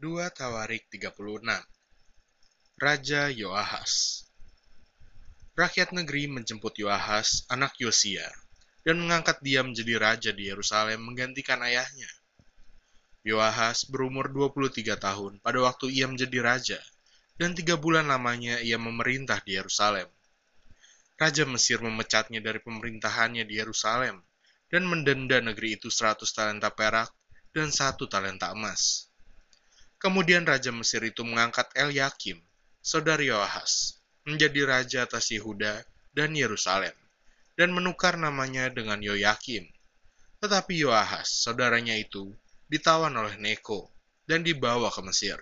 2 Tawarik 36 Raja Yoahas Rakyat negeri menjemput Yoahas, anak Yosia, dan mengangkat dia menjadi raja di Yerusalem menggantikan ayahnya. Yoahas berumur 23 tahun pada waktu ia menjadi raja, dan tiga bulan lamanya ia memerintah di Yerusalem. Raja Mesir memecatnya dari pemerintahannya di Yerusalem, dan mendenda negeri itu 100 talenta perak dan satu talenta emas. Kemudian Raja Mesir itu mengangkat Eliakim, saudari Yoahas, menjadi raja atas Yehuda dan Yerusalem, dan menukar namanya dengan Yoyakim. Tetapi Yoahas, saudaranya itu, ditawan oleh Neko dan dibawa ke Mesir.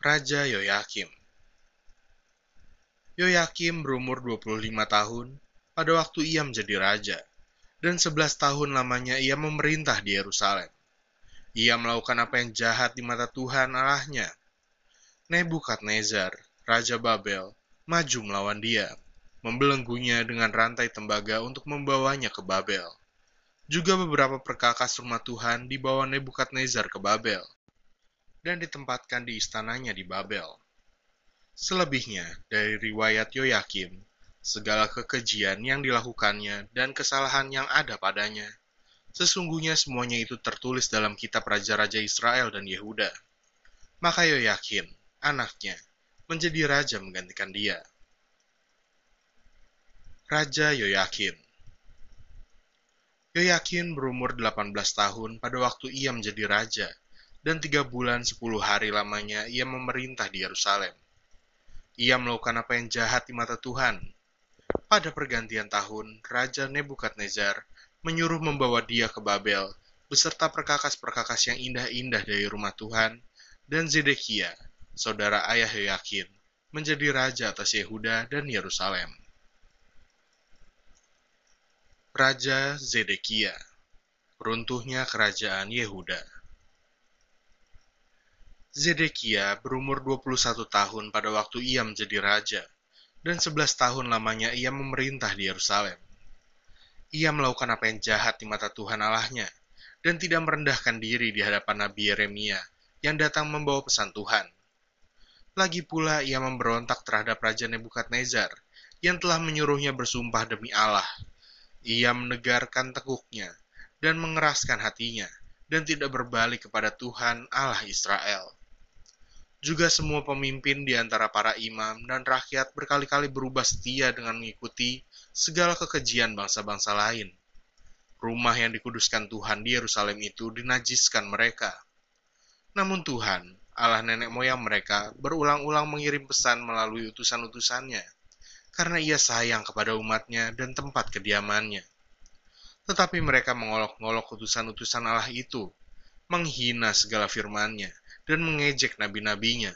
Raja Yoyakim Yoyakim berumur 25 tahun pada waktu ia menjadi raja, dan 11 tahun lamanya ia memerintah di Yerusalem. Ia melakukan apa yang jahat di mata Tuhan Allahnya. Nebukadnezar, Raja Babel, maju melawan dia, membelenggunya dengan rantai tembaga untuk membawanya ke Babel. Juga beberapa perkakas rumah Tuhan dibawa Nebukadnezar ke Babel, dan ditempatkan di istananya di Babel. Selebihnya dari riwayat Yoyakim, segala kekejian yang dilakukannya dan kesalahan yang ada padanya, Sesungguhnya semuanya itu tertulis dalam kitab Raja-Raja Israel dan Yehuda. Maka Yoyakim, anaknya, menjadi raja menggantikan dia. Raja Yoyakim Yoyakim berumur 18 tahun pada waktu ia menjadi raja, dan tiga bulan sepuluh hari lamanya ia memerintah di Yerusalem. Ia melakukan apa yang jahat di mata Tuhan. Pada pergantian tahun, Raja Nebukadnezar menyuruh membawa dia ke Babel, beserta perkakas-perkakas yang indah-indah dari rumah Tuhan, dan Zedekia, saudara ayah Yoyakin, menjadi raja atas Yehuda dan Yerusalem. Raja Zedekia Runtuhnya Kerajaan Yehuda Zedekia berumur 21 tahun pada waktu ia menjadi raja, dan 11 tahun lamanya ia memerintah di Yerusalem ia melakukan apa yang jahat di mata Tuhan Allahnya, dan tidak merendahkan diri di hadapan Nabi Yeremia yang datang membawa pesan Tuhan. Lagi pula ia memberontak terhadap Raja Nebukadnezar yang telah menyuruhnya bersumpah demi Allah. Ia menegarkan tekuknya dan mengeraskan hatinya dan tidak berbalik kepada Tuhan Allah Israel. Juga semua pemimpin di antara para imam dan rakyat berkali-kali berubah setia dengan mengikuti segala kekejian bangsa-bangsa lain. Rumah yang dikuduskan Tuhan di Yerusalem itu dinajiskan mereka. Namun Tuhan, Allah nenek moyang mereka, berulang-ulang mengirim pesan melalui utusan-utusannya, karena ia sayang kepada umatnya dan tempat kediamannya. Tetapi mereka mengolok-ngolok utusan-utusan Allah itu, menghina segala firman-Nya, dan mengejek nabi-nabinya.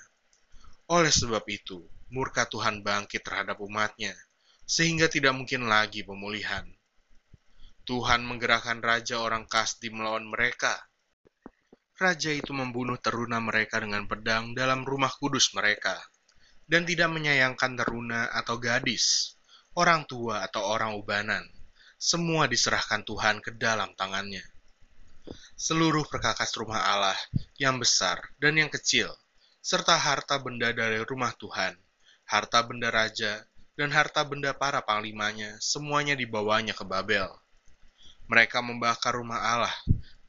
Oleh sebab itu, murka Tuhan bangkit terhadap umatnya, sehingga tidak mungkin lagi pemulihan. Tuhan menggerakkan raja orang Kasdi melawan mereka. Raja itu membunuh teruna mereka dengan pedang dalam rumah kudus mereka, dan tidak menyayangkan teruna atau gadis, orang tua atau orang ubanan. Semua diserahkan Tuhan ke dalam tangannya seluruh perkakas rumah Allah yang besar dan yang kecil, serta harta benda dari rumah Tuhan, harta benda raja, dan harta benda para panglimanya, semuanya dibawanya ke Babel. Mereka membakar rumah Allah,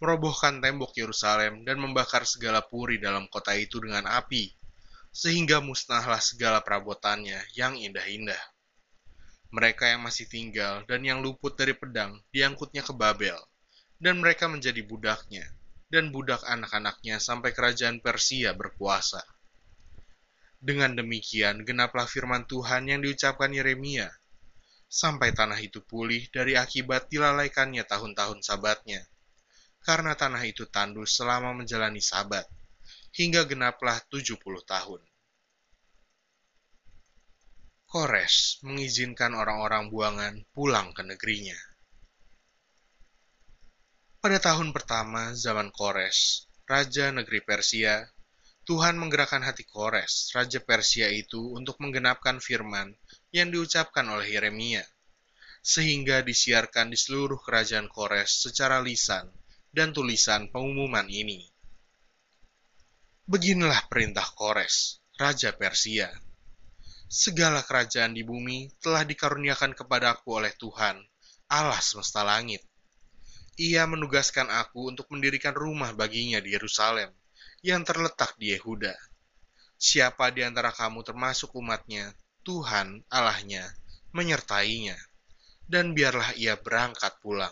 merobohkan tembok Yerusalem, dan membakar segala puri dalam kota itu dengan api, sehingga musnahlah segala perabotannya yang indah-indah. Mereka yang masih tinggal dan yang luput dari pedang diangkutnya ke Babel, dan mereka menjadi budaknya, dan budak anak-anaknya sampai kerajaan Persia berkuasa. Dengan demikian, genaplah firman Tuhan yang diucapkan Yeremia, sampai tanah itu pulih dari akibat dilalaikannya tahun-tahun sabatnya, karena tanah itu tandus selama menjalani sabat, hingga genaplah tujuh puluh tahun. Kores mengizinkan orang-orang buangan pulang ke negerinya. Pada tahun pertama zaman Kores, Raja Negeri Persia, Tuhan menggerakkan hati Kores, Raja Persia itu untuk menggenapkan firman yang diucapkan oleh Yeremia, sehingga disiarkan di seluruh kerajaan Kores secara lisan dan tulisan pengumuman ini. Beginilah perintah Kores, Raja Persia. Segala kerajaan di bumi telah dikaruniakan kepadaku oleh Tuhan, Allah semesta langit. Ia menugaskan aku untuk mendirikan rumah baginya di Yerusalem, yang terletak di Yehuda. Siapa di antara kamu termasuk umatnya, Tuhan Allahnya menyertainya, dan biarlah ia berangkat pulang.